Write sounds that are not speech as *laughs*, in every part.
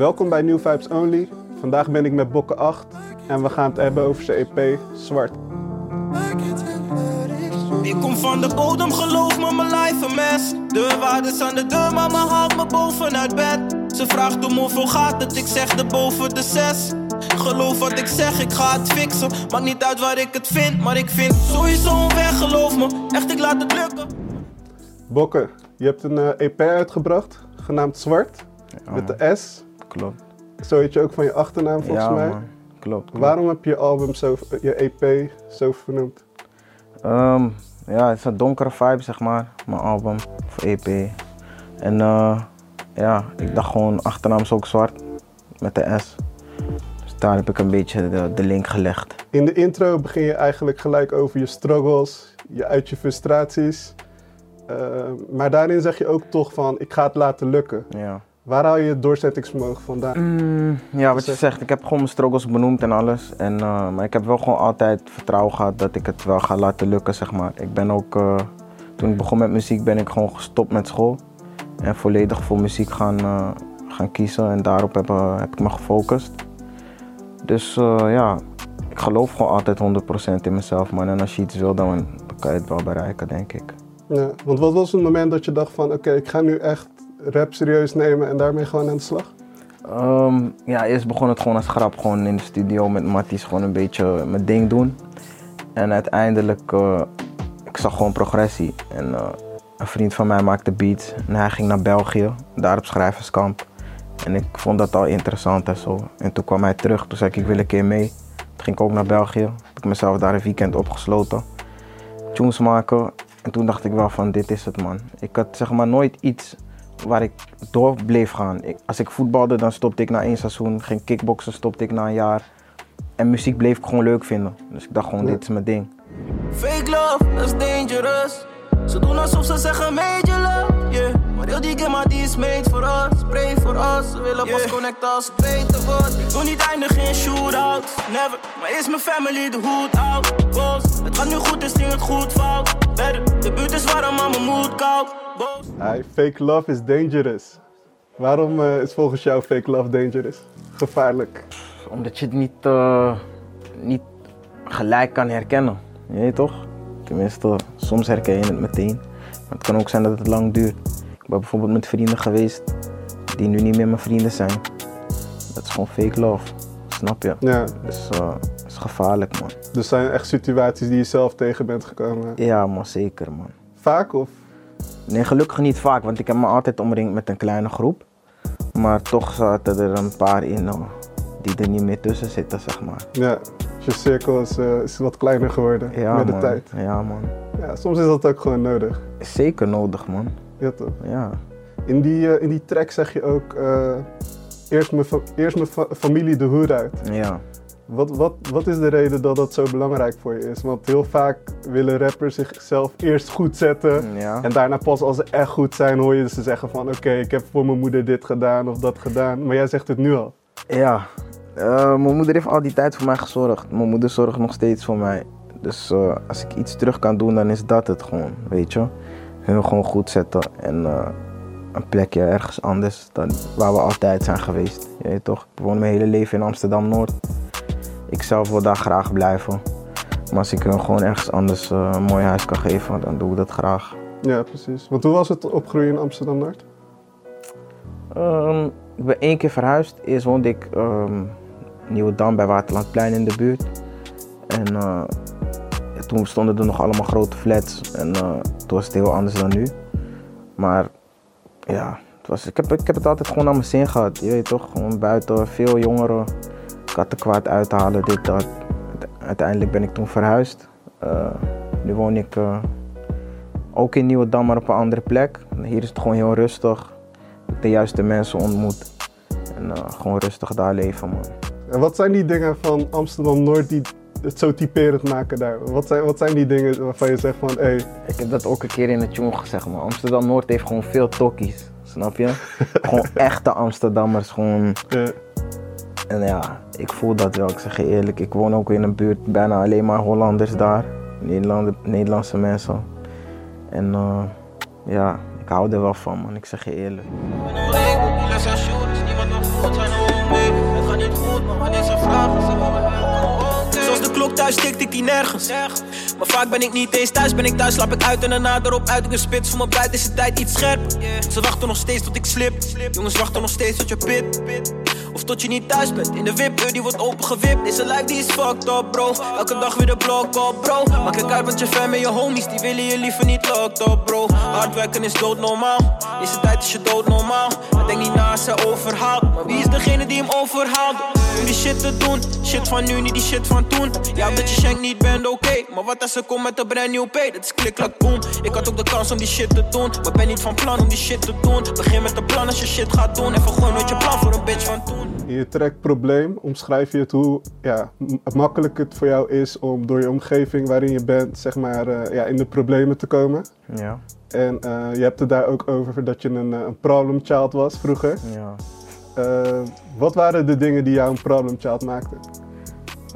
Welkom bij New Vibes Only. Vandaag ben ik met Bokke 8 en we gaan het hebben over zijn EP Zwart. Ik kom van de bodem, geloof me, mijn life een mes. Deurwaarders aan de deur, maar me haalt me bovenuit bed. Ze vraagt om hoeveel gaat het, ik zeg de boven de zes. Geloof wat ik zeg, ik ga het fixen. Maakt niet uit waar ik het vind, maar ik vind sowieso een weg, geloof me. Echt, ik laat het lukken. Bokke, je hebt een eh, EP uitgebracht, genaamd Zwart, met de S. Klopt. Zo heet je ook van je achternaam volgens ja, mij. man. Klopt. klopt. Waarom heb je album zo, je EP zo vernoemd? Ehm, ja, het is een donkere vibe, zeg maar. Mijn album, of EP. En eh, ja, ik dacht gewoon, achternaam is ook zwart. Met de S. Dus daar heb ik een beetje de, de link gelegd. In de intro begin je eigenlijk gelijk over je struggles, je uit je frustraties. Eh, maar daarin zeg je ook toch van, ik ga het laten lukken. Ja. Waar haal je het doorzettingsvermogen vandaan? Mm, ja, wat je Dus, zegt, ik heb gewoon mijn struggles benoemd en alles. En, eh, maar ik heb wel gewoon altijd vertrouwen gehad dat ik het wel ga laten lukken, zeg maar. Ik ben ook, eh, toen ik begon met muziek, ben ik gewoon gestopt met school. En volledig voor muziek gaan, eh, gaan kiezen. En daarop heb, eh, heb ik me gefocust. Dus eh, ja, ik geloof gewoon altijd 100% in mezelf, man. En als je iets wil, dan, dan kan je het wel bereiken, denk ik. Ja, want wat was het moment dat je dacht van, oké, ik ga nu echt rap serieus nemen en daarmee gewoon aan de slag? Ehm, ja, eerst begon het gewoon als grap, gewoon in de studio met Matties gewoon een beetje mijn ding doen. En uiteindelijk, uh, ik zag gewoon progressie. En uh, een vriend van mij maakte beats en hij ging naar België, daar op schrijverskamp. En ik vond dat al interessant en zo. En toen kwam hij terug, toen zei ik, ik wil een keer mee. Toen ging ik ook naar België, heb ik mezelf daar een weekend opgesloten. Tunes maken. En toen dacht ik wel van, dit is het man. Ik had zeg maar nooit iets waar ik door bleef gaan. Ik, als ik voetbalde, dan stopte ik na één seizoen. Ging kickboksen, stopte ik na een jaar. En muziek bleef ik gewoon leuk vinden. Dus ik dacht gewoon, Ja. dit is mijn ding. Fake love, that's dangerous. Ze doen alsof ze zeggen major love, yeah. Maar heel die game, die is made for us. Pray for us, ze willen pas connecten als het beter wordt. Ik wil niet eindigen in shootout, never. Maar is mijn family de hoed out, boos. Het gaat nu goed, dus ding het goed fout. Verder, de buurt is warm, maar mijn moed koud. Hey, fake love is dangerous. Waarom eh, is volgens jou fake love dangerous? Gevaarlijk. Omdat je het niet, eh, niet gelijk kan herkennen. Je weet toch? Tenminste, soms herken je het meteen. Maar het kan ook zijn dat het lang duurt. Ik ben bijvoorbeeld met vrienden geweest die nu niet meer mijn vrienden zijn. Dat is gewoon fake love. Snap je? Ja, Dus het is gevaarlijk, man. dus zijn echt situaties die je zelf tegen bent gekomen. Ja, maar zeker, man. Vaak of? Nee, gelukkig niet vaak, want ik heb me altijd omringd met een kleine groep. Maar toch zaten er een paar in die er niet meer tussen zitten, zeg maar. Ja, dus je cirkel is, eh, is wat kleiner geworden Ja, met de man. tijd. Ja, man. Ja, soms is dat ook gewoon nodig. Zeker nodig, man. Ja, toch? Ja. In die, eh, in die track zeg je ook, eh, eerst mijn, fa- eerst mijn fa- familie de hoed uit. Ja. Wat, wat, wat is de reden dat dat zo belangrijk voor je is? Want heel vaak willen rappers zichzelf eerst goed zetten. Ja. En daarna pas als ze echt goed zijn hoor je ze zeggen van oké, ik heb voor mijn moeder dit gedaan of dat gedaan. Maar jij zegt het nu al. Ja. Eh, mijn moeder heeft al die tijd voor mij gezorgd. Mijn moeder zorgt nog steeds voor mij. Dus eh, als ik iets terug kan doen, dan is dat het gewoon, weet je. Hun gewoon goed zetten en eh, een plekje ergens anders dan waar we altijd zijn geweest. Je weet toch, ik woon mijn hele leven in Amsterdam-Noord. Ik zelf wil daar graag blijven. Maar als ik hun gewoon ergens anders eh, een mooi huis kan geven, dan doe ik dat graag. Ja, precies. Want hoe was het opgroeien in Amsterdam-Noord? Ehm, ik ben één keer verhuisd. Eerst woonde ik ehm Nieuwedam bij Waterlandplein in de buurt. En eh, toen stonden er nog allemaal grote flats. En eh, toen was het heel anders dan nu. Maar ja, het was, ik, heb, ik heb het altijd gewoon aan mijn zin gehad. Je weet toch, gewoon buiten veel jongeren. Kattenkwaad uithalen, dit, dat. Uiteindelijk ben ik toen verhuisd. Eh, nu woon ik eh, ook in Nieuwedam, maar op een andere plek. Hier is het gewoon heel rustig de juiste mensen ontmoet. En eh, gewoon rustig daar leven, man. En wat zijn die dingen van Amsterdam-Noord die het zo typerend maken daar? Wat zijn, wat zijn die dingen waarvan je zegt van hé, hey, Ik heb dat ook een keer in het tune gezegd, man. Amsterdam-Noord heeft gewoon veel tokkies, snap je? *laughs* gewoon echte Amsterdammers, gewoon... En ja, ik voel dat wel, ik zeg je eerlijk. Ik woon ook in een buurt, bijna alleen maar Hollanders daar. Nederland, Nederlandse mensen. En eh, ja, ik hou er wel van, man. Ik zeg je eerlijk. Zoals de klok thuis tikt ik die nergens. Maar vaak ben ik niet eens thuis, ben ik thuis, slaap ik uit en daarna erop uit. Ik een spits voor mijn buiten is de tijd iets scherp. Ze wachten nog steeds tot ik slip. Jongens wachten nog steeds tot je pit. Of tot je niet thuis bent. In de wip, die wordt opengewipt. Deze life die is fucked up, bro. Elke dag weer de blok op, bro. Maar kijk uit, want je fam en je homies, die willen je liever niet locked up, bro. Hard werken is doodnormaal. Deze tijd is je doodnormaal. Maar denk niet na als overhaalt. Maar wie is degene die hem overhaalt? Om die shit te doen. Shit van nu, niet die shit van toen. Ja, omdat je shank niet bent, oké. Maar wat als ze komt met een brand new pay? Dat is klik, klak, boom. Ik had ook de kans om die shit te doen. Maar ben niet van plan om die shit te doen. Begin met een plan als je shit gaat doen. En vergooi nooit je plan voor een bitch van toen. In je track Probleem omschrijf je het hoe ja, makkelijk het voor jou is om door je omgeving waarin je bent, zeg maar, eh, ja, in de problemen te komen. Ja, En eh, je hebt het daar ook over dat je een, eh, een problem child was vroeger. ja. Eh, wat waren de dingen die jou een problem child maakten?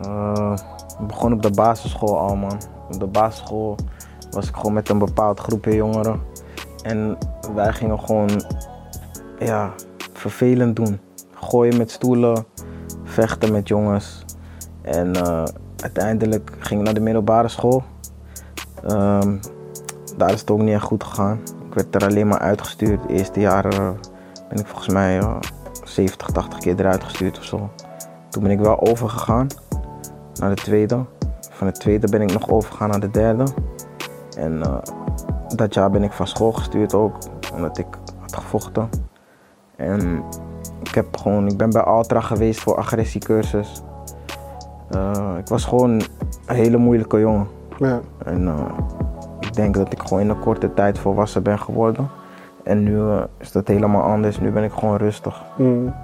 Eh, ik begon op de basisschool al, man. Op de basisschool was ik gewoon met een bepaald groepje jongeren. En wij gingen gewoon, ja, vervelend doen. Gooien met stoelen, vechten met jongens. En eh, uiteindelijk ging ik naar de middelbare school. Ehm, daar is het ook niet echt goed gegaan. Ik werd er alleen maar uitgestuurd. Eerste jaren ben ik volgens mij 70, 80 keer eruit gestuurd of zo. Toen ben ik wel overgegaan naar de tweede. Van de tweede ben ik nog overgegaan naar de derde. En eh, dat jaar ben ik van school gestuurd ook, omdat ik had gevochten. En ik, heb gewoon, ik ben bij Altra geweest voor agressiecursus. Eh, ik was gewoon een hele moeilijke jongen. Ja, En eh, ik denk dat ik gewoon in een korte tijd volwassen ben geworden. En nu eh, is dat helemaal anders. Nu ben ik gewoon rustig. mm.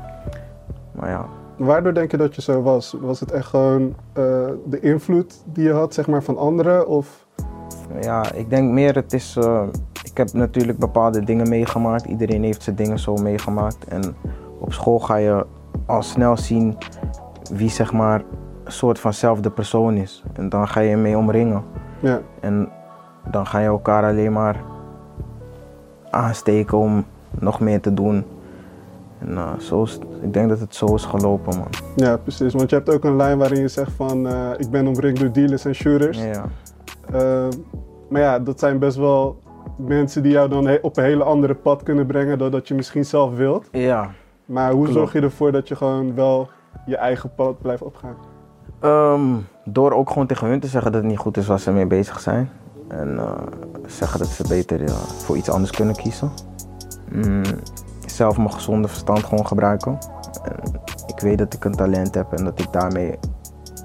Maar ja, Waardoor denk je dat je zo was? Was het echt gewoon eh, de invloed die je had, zeg maar, van anderen? Of Ja, ik denk meer het is. eh, ik heb natuurlijk bepaalde dingen meegemaakt. Iedereen heeft zijn dingen zo meegemaakt. En op school ga je al snel zien wie zeg maar een soort vanzelfde persoon is. En dan ga je mee omringen. ja, En dan ga je elkaar alleen maar aansteken om nog meer te doen. En eh, zo is, ik denk dat het zo is gelopen, man. ja, precies. Want je hebt ook een lijn waarin je zegt van, eh, ik ben omringd door dealers en shooters. Ja, Eh, maar ja, dat zijn best wel mensen die jou dan op een hele andere pad kunnen brengen dan dat je misschien zelf wilt. ja. Maar hoe Klopt. zorg je ervoor dat je gewoon wel je eigen pad blijft opgaan? Ehm, door ook gewoon tegen hun te zeggen dat het niet goed is waar ze mee bezig zijn. En eh, zeggen dat ze beter eh, voor iets anders kunnen kiezen. Mm, zelf mijn gezonde verstand gewoon gebruiken. En ik weet dat ik een talent heb en dat ik daarmee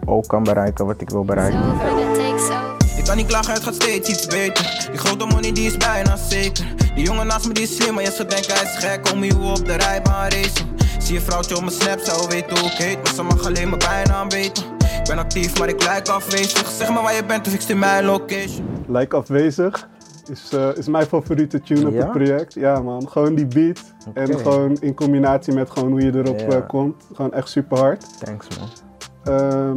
ook kan bereiken wat ik wil bereiken. Ik kan niet klagen, het gaat steeds iets beter. Die grote money die is bijna zeker. Die jongen naast me die is slim, maar je zou denken hij is gek. Om hier op de rijbaan racen. Zie je vrouwtje op mijn snap, zou weten hoe ik heet. Maar ze mag alleen mijn bijnaam weten. Ik ben actief, maar ik lijk afwezig. Zeg maar waar je bent of ik stuur mijn location. Like afwezig is, eh, is mijn favoriete tune op Ja? het project. Ja man, gewoon die beat. En gewoon in combinatie met gewoon hoe je erop eh, komt. Gewoon echt super hard. Thanks man. Ehm,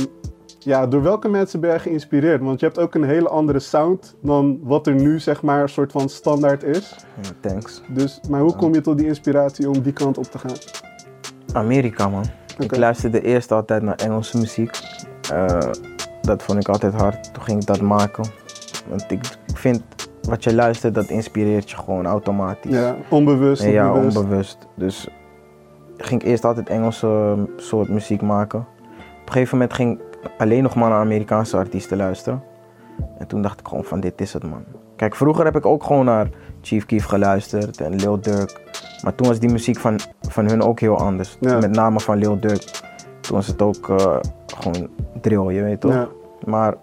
ja, door welke mensen ben je geïnspireerd? Want je hebt ook een hele andere sound dan wat er nu zeg maar een soort van standaard is. Ja, thanks. Dus, maar hoe kom je tot die inspiratie om die kant op te gaan? Amerika, man. Ik Oké. luisterde eerst altijd naar Engelse muziek. Eh, dat vond ik altijd hard. Toen ging ik dat maken. Want ik, ik vind wat je luistert, dat inspireert je gewoon automatisch. Ja, onbewust. Ja, onbewust. onbewust. Dus ging ik eerst altijd Engelse eh, soort muziek maken. Op een gegeven moment ging ik alleen nog maar naar Amerikaanse artiesten luisteren. En toen dacht ik gewoon van dit is het man. Kijk, vroeger heb ik ook gewoon naar Chief Keef geluisterd en Lil Durk. Maar toen was die muziek van, van hun ook heel anders. Ja. Met name van Lil Durk. Toen was het ook eh, gewoon drill, je weet toch? Ja. Maar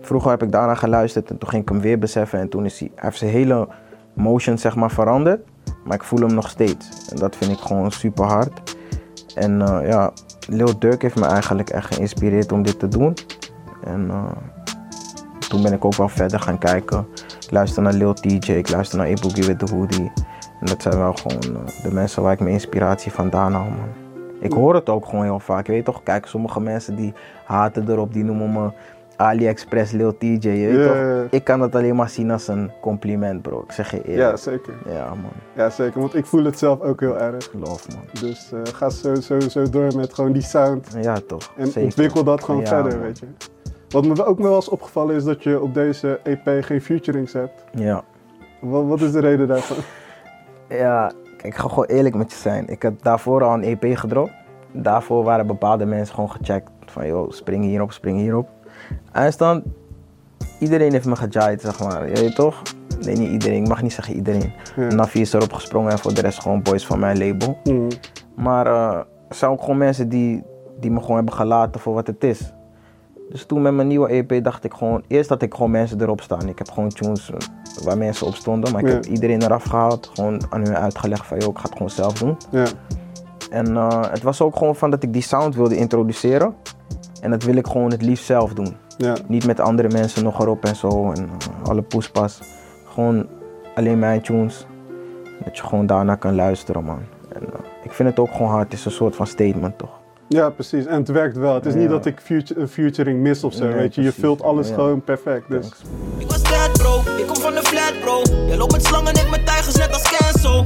vroeger heb ik daarna geluisterd en toen ging ik hem weer beseffen. En toen is hij, hij heeft zijn hele motion zeg maar veranderd. Maar ik voel hem nog steeds. En dat vind ik gewoon super hard. En eh, ja, Lil Durk heeft me eigenlijk echt geïnspireerd om dit te doen. En eh, toen ben ik ook wel verder gaan kijken. Ik luister naar Lil TJ, ik luister naar A Boogie with the Hoodie. En dat zijn wel gewoon eh, de mensen waar ik mijn inspiratie vandaan haal, man. Ik hoor het ook gewoon heel vaak. Je weet toch, kijk, sommige mensen die haten erop, die noemen me AliExpress Lil TJ, je weet Ja, toch? ja, ja. Ik kan dat alleen maar zien als een compliment, bro. Ik zeg je Ja, eerlijk. zeker. Ja, man. Ja, zeker. Want ik voel het zelf ook heel erg. Geloof, man. Dus eh, ga zo, zo, zo door met gewoon die sound. Ja, toch. En Zeker. ontwikkel dat gewoon Ja, verder, man. weet je. Wat me ook wel eens opgevallen is dat je op deze EP geen featurings hebt. Ja. Wat, wat is de reden daarvan? Ja, ik ga gewoon eerlijk met je zijn. Ik had daarvoor al een EP gedropt. Daarvoor waren bepaalde mensen gewoon gecheckt. Van, joh, spring hierop, spring hierop. Eindstand, iedereen heeft me gejaaid, zeg maar. Je weet toch? Nee, niet iedereen. Ik mag niet zeggen iedereen. Ja. Nafi is erop gesprongen en voor de rest gewoon boys van mijn label. Mm. Maar eh, er zijn ook gewoon mensen die, die me gewoon hebben gelaten voor wat het is. Dus toen met mijn nieuwe EP dacht ik gewoon... Eerst had ik gewoon mensen erop staan. Ik heb gewoon tunes eh, waar mensen op stonden. Maar ik Ja. heb iedereen eraf gehaald. Gewoon aan hun uitgelegd van... joh, ik ga het gewoon zelf doen. Ja. En eh, het was ook gewoon van dat ik die sound wilde introduceren. En dat wil ik gewoon het liefst zelf doen. Ja. Niet met andere mensen nog erop en zo. En eh, alle poespas. Gewoon alleen mijn tunes. Dat je gewoon daarna kan luisteren, man. En ik vind het ook gewoon hard. Het is een soort van statement, toch? Ja, precies. En het werkt wel. Het is Ja. niet dat ik future, een featuring mis of zo, Nee, weet je. Je vult alles Ja. gewoon perfect. Dus. Ik was dead bro, ik kom van de flat bro. Jij loopt met slangen, ik met tijgers net als cancel.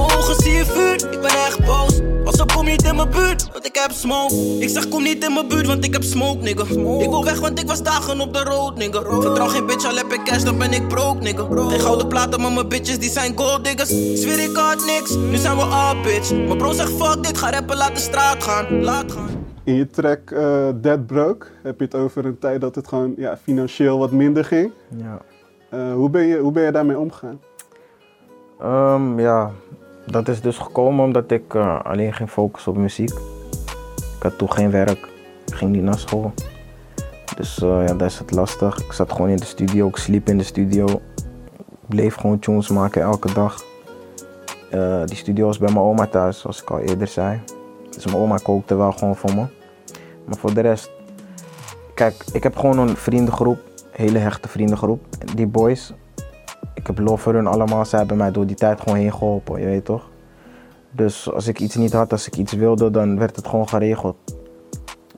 In mijn ogen zie je vuur, ik ben echt boos. Pas op, kom niet in mijn buurt, want ik heb smoke. Ik zeg kom niet in mijn buurt, want ik heb smoke, nigga. Ik wil weg, want ik was dagen op de road, nigga. Vertrouw geen bitch, al heb ik cash, dan ben ik broke, nigga. Geen gouden platen, maar mijn bitches die zijn gold diggers. Zweer ik had niks, nu zijn we all bitch. Mijn bro zegt fuck dit, ga rappen, laat de straat gaan. Laat gaan. in je track eh, Dead Broke heb je het over een tijd dat het gewoon ja, financieel wat minder ging. Ja. Eh, hoe, ben je, hoe ben je daarmee omgegaan? Ehm, ja, dat is dus gekomen omdat ik eh, alleen ging focussen op muziek. Ik had toen geen werk, ik ging niet naar school. Dus eh, ja, dat is het lastig. Ik zat gewoon in de studio, ik sliep in de studio. Ik bleef gewoon tunes maken elke dag. Eh, die studio was bij mijn oma thuis, zoals ik al eerder zei. Dus mijn oma kookte wel gewoon voor me. Maar voor de rest, kijk, ik heb gewoon een vriendengroep, een hele hechte vriendengroep. Die boys, ik heb lof voor hun allemaal. Zij hebben mij door die tijd gewoon heen geholpen, je weet toch? Dus als ik iets niet had, als ik iets wilde, dan werd het gewoon geregeld.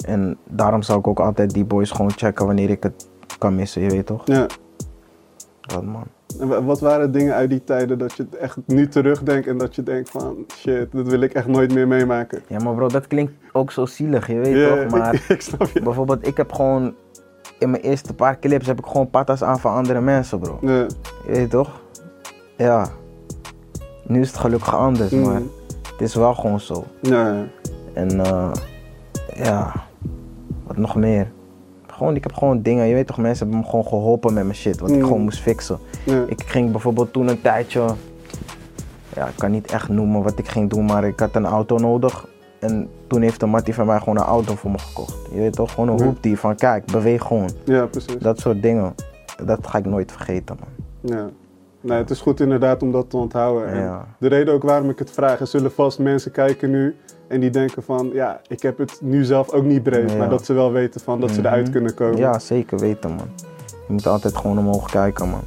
En daarom zou ik ook altijd die boys gewoon checken wanneer ik het kan missen, je weet toch? Ja. Dat man. En wat waren dingen uit die tijden dat je echt nu terugdenkt en dat je denkt van shit, dat wil ik echt nooit meer meemaken? Ja, maar bro, dat klinkt ook zo zielig, je weet toch? *laughs* Maar ik, ik snap je. bijvoorbeeld, ik heb gewoon in mijn eerste paar clips heb ik gewoon patas aan van andere mensen, bro. Ja. Je weet toch? Ja. Nu is het gelukkig anders, Mm. maar het is wel gewoon zo. Ja, ja. En eh, ja, wat nog meer? Gewoon, ik heb gewoon dingen, je weet toch, mensen hebben me gewoon geholpen met mijn shit, wat ik Mm. gewoon moest fixen. Ja. Ik ging bijvoorbeeld toen een tijdje, ja, ik kan niet echt noemen wat ik ging doen, maar ik had een auto nodig. En toen heeft een mattie van mij gewoon een auto voor me gekocht. Je weet toch, gewoon een Ja. hoep die van kijk, beweeg gewoon. ja, precies. Dat soort dingen, dat ga ik nooit vergeten, man. Ja. Nee, het is goed inderdaad om dat te onthouden. En Ja. De reden ook waarom ik het vraag, er zullen vast mensen kijken nu en die denken van, ja, ik heb het nu zelf ook niet breed, Ja. maar dat ze wel weten van dat ze eruit Mhm. kunnen komen. Ja, zeker weten, man. Je moet altijd gewoon omhoog kijken, man.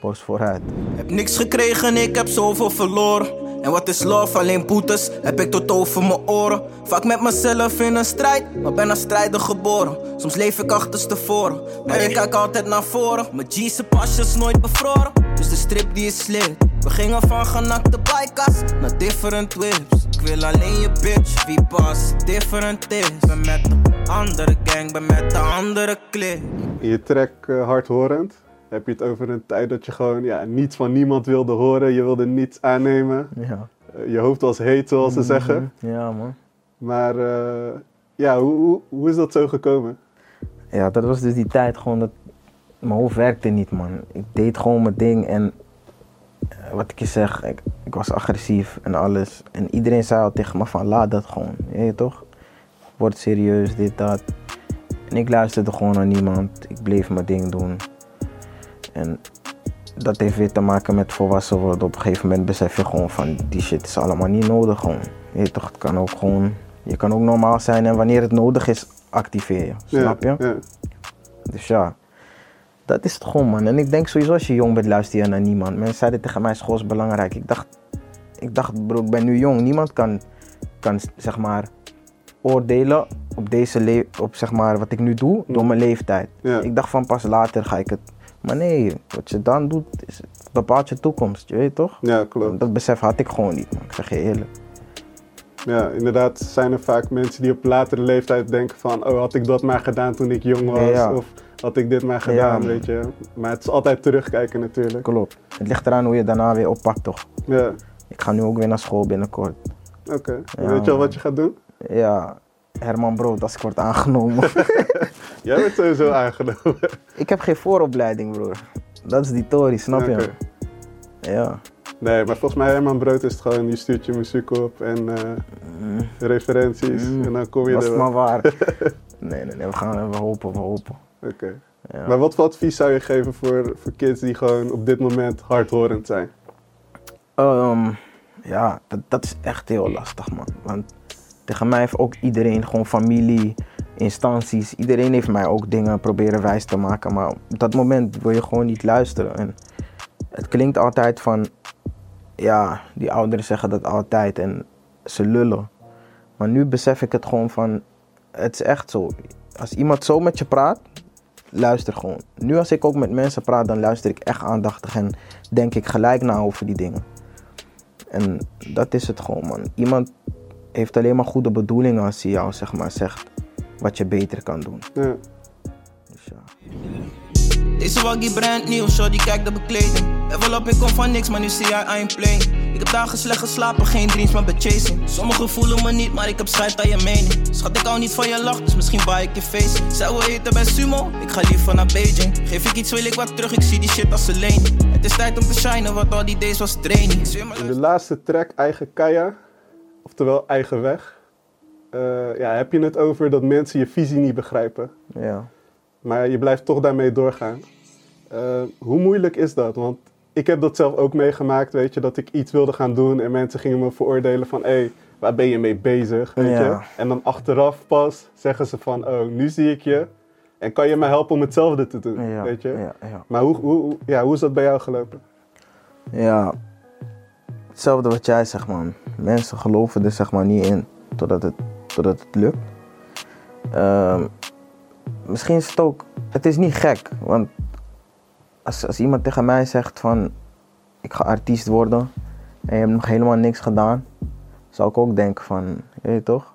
Borst vooruit. Heb niks gekregen, ik heb zoveel verloren. En wat is love, alleen boetes, heb ik tot over mijn oren. Vaak met mezelf in een strijd, maar ben als strijder geboren. Soms leef ik achterstevoren, maar ik kijk altijd naar voren. Mijn G's en pasjes nooit bevroren, dus de strip die is slit. We gingen van genakte bikas naar different whips. Ik wil alleen je bitch, wie pas different is. Ben met de andere gang, ben met de andere clique. In je track eh, Hardhorend heb je het over een tijd dat je gewoon ja, niets van niemand wilde horen, je wilde niets aannemen. Ja. Eh, je hoofd was heet, zoals ze zeggen. Ja, man. Maar eh, ja, hoe, hoe, hoe is dat zo gekomen? Ja, dat was dus die tijd gewoon dat... Mijn hoofd werkte niet, man. Ik deed gewoon mijn ding en... eh, Wat ik je zeg, ik, ik was agressief en alles. En iedereen zei al tegen me van, laat dat gewoon. Je toch? Word serieus, dit, dat. En ik luisterde gewoon naar niemand. Ik bleef mijn ding doen. En dat heeft weer te maken met volwassen worden. Op een gegeven moment besef je gewoon van, die shit is allemaal niet nodig gewoon. Je toch, het kan ook gewoon... Je kan ook normaal zijn en wanneer het nodig is, activeer je. Snap je? Ja, ja. Dus ja, dat is het gewoon, man. En ik denk sowieso als je jong bent, luister je naar niemand. Mensen zeiden tegen mij, school is belangrijk. Ik dacht, ik dacht bro, ik ben nu jong. Niemand kan, kan zeg maar, oordelen op deze op zeg maar wat ik nu doe, door mijn leeftijd. Ja. Ik dacht van pas later ga ik het. Maar nee, wat je dan doet, is, bepaalt je toekomst, je weet toch? Ja, klopt. Dat besef had ik gewoon niet, man. ik zeg je eerlijk. Ja, inderdaad zijn er vaak mensen die op latere leeftijd denken van... oh, had ik dat maar gedaan toen ik jong was? Ja, ja. Of had ik dit maar gedaan, weet je. Maar het is altijd terugkijken natuurlijk. Klopt. Het ligt eraan hoe je daarna weer oppakt, toch? Ja, Ik ga nu ook weer naar school binnenkort. oké. Weet je al wat je gaat doen? Ja, Herman Brood, als ik word aangenomen. *laughs* Jij wordt sowieso *laughs* aangenomen. ik heb geen vooropleiding, broer. Dat is die tory, snap je? Ja. Nee, maar volgens mij Herman Brood is het gewoon, je stuurt je muziek op en eh, referenties Mm. en dan kom je Was er wel. maar waar. *laughs* nee, nee, nee, we gaan we hopen, we hopen. Oké. Ja. Maar wat voor advies zou je geven voor, voor kids die gewoon op dit moment hardhorend zijn? Ehm, ja, dat, dat is echt heel lastig, man. Want tegen mij heeft ook iedereen, gewoon familie, instanties, iedereen heeft mij ook dingen proberen wijs te maken. Maar op dat moment wil je gewoon niet luisteren. En het klinkt altijd van, ja, die ouderen zeggen dat altijd en ze lullen. Maar nu besef ik het gewoon van, het is echt zo. Als iemand zo met je praat, luister gewoon. Nu als ik ook met mensen praat, dan luister ik echt aandachtig en denk ik gelijk na over die dingen. En dat is het gewoon, man. Iemand heeft alleen maar goede bedoelingen als hij jou zeg maar, zegt wat je beter kan doen. Ja. Dus ja. Deze waggie brand nieuw, shorty kijk de bekleding. Level up, ik kom van niks, maar nu zie jij I'm playing. Ik heb dagen slecht geslapen, geen dreams, maar chasing. Sommigen voelen me niet, maar ik heb scheid aan je mening. Schat, ik hou niet van je lach, dus misschien baai ik je face. Zij wil eten bij Sumo, ik ga liever naar Beijing. Geef ik iets, wil ik wat terug, ik zie die shit als alleen. Het is tijd om te shinen, wat al die days was training. De laatste track, Eigen Kaya, oftewel Eigen Weg, eh, ja, heb je het over dat mensen je visie niet begrijpen. ja. Maar je blijft toch daarmee doorgaan. Eh, hoe moeilijk is dat? Want ik heb dat zelf ook meegemaakt, weet je, dat ik iets wilde gaan doen en mensen gingen me veroordelen van, hé, hey, waar ben je mee bezig, weet Ja. je? En dan achteraf pas zeggen ze van, oh, nu zie ik je en kan je me helpen om hetzelfde te doen, Ja, weet je? ja. Maar hoe, hoe, hoe- ja, hoe is dat bij jou gelopen? Ja, hetzelfde wat jij zegt, man. Mensen geloven er zeg maar niet in totdat het, totdat het lukt. Ehm, misschien is het ook, het is niet gek, want als, als iemand tegen mij zegt van ik ga artiest worden en je hebt nog helemaal niks gedaan, zou ik ook denken van, je weet toch?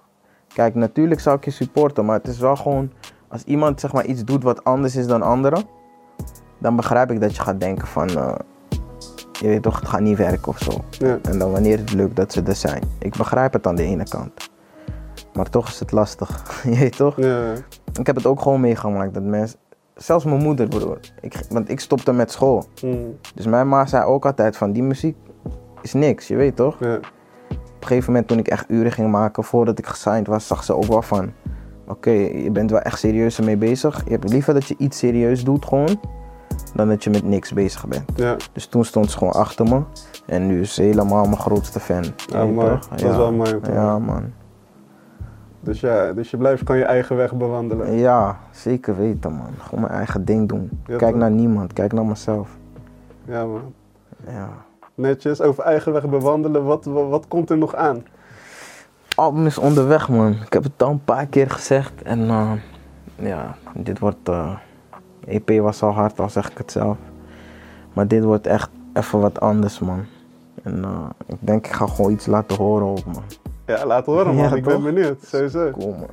Kijk, natuurlijk zou ik je supporten, maar het is wel gewoon, als iemand zeg maar iets doet wat anders is dan anderen, dan begrijp ik dat je gaat denken van, eh, je weet toch, het gaat niet werken of zo. Ja. En dan wanneer het lukt dat ze er zijn. Ik begrijp het aan de ene kant. Maar toch is het lastig. *laughs* je weet toch? Ja, Ik heb het ook gewoon meegemaakt dat mensen. Zelfs mijn moeder, broer. Ik, want ik stopte met school. mm, Dus mijn ma zei ook altijd van die muziek is niks, je weet toch? ja, Op een gegeven moment toen ik echt uren ging maken voordat ik gesigned was, zag ze ook wel van. Oké, je bent wel echt serieus ermee bezig. Je hebt liever dat je iets serieus doet gewoon, dan dat je met niks bezig bent. ja. Dus toen stond ze gewoon achter me. En nu is ze helemaal mijn grootste fan. Ja, je mooi. toch? Dat is wel mooi Ja, man. Dus ja, dus je blijft kan je eigen weg bewandelen. Ja, zeker weten, man. Gewoon mijn eigen ding doen. Ja, kijk toch? naar niemand, kijk naar mezelf. Ja, man. Ja. Netjes, over eigen weg bewandelen. Wat, wat, wat komt er nog aan? Album is onderweg, man. Ik heb het al een paar keer gezegd. En eh, ja, dit wordt. eh EP was al hard, al zeg ik het zelf. Maar dit wordt echt even wat anders, man. En eh, ik denk, ik ga gewoon iets laten horen ook, man. Ja, laat horen, man. Ja, ik ben benieuwd. Sowieso. Cool, man.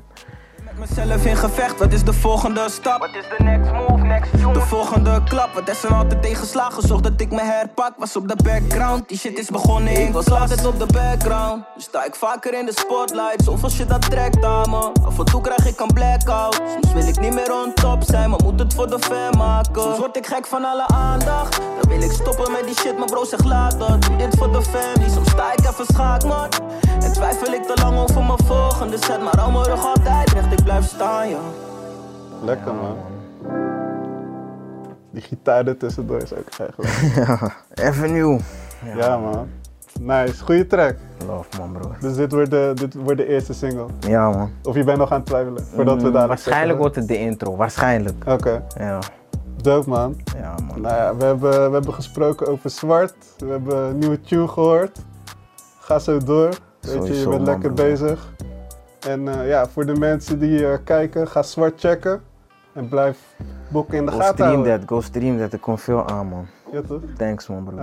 Mezelf in gevecht, wat is de volgende stap? Wat is de next move, next tune? De volgende klap, wat is er altijd tegenslagen? Zorg dat ik me herpak, was op de background. Die shit is begonnen, ik was altijd op de background. Nu sta ik vaker in de spotlight, zoveel shit dat trekt aan me. Af en toe krijg ik een blackout. Soms wil ik niet meer on top zijn, maar moet het voor de fan maken. Soms word ik gek van alle aandacht Dan wil ik stoppen met die shit, maar bro zeg dat. Doe dit voor de family, soms sta ik even schaak man. En twijfel ik te lang over mijn volgende set Maar mijn rug altijd recht, ik blijf staan ja Lekker, man. Die gitaar er tussendoor is ook eigenlijk. *laughs* Ja, even nieuw. ja, man. Nice. Goeie track. Love, man, broer. Dus dit wordt, de, dit wordt de eerste single. Ja, man. Of je bent nog aan het twijfelen? Voordat we Mm, daar waarschijnlijk wordt het de intro, waarschijnlijk. Oké. Ja, Dope, man. ja man. Nou ja, we hebben, we hebben gesproken over zwart. We hebben een nieuwe tune gehoord. Ga zo door. Weet je, je bent man, lekker broer. bezig. En eh, ja, voor de mensen die eh, kijken, ga zwart checken. En blijf bokken in de Go gaten stream houden. that, go stream that. Er komt veel aan, man. Ja, toch? Thanks, man, bro.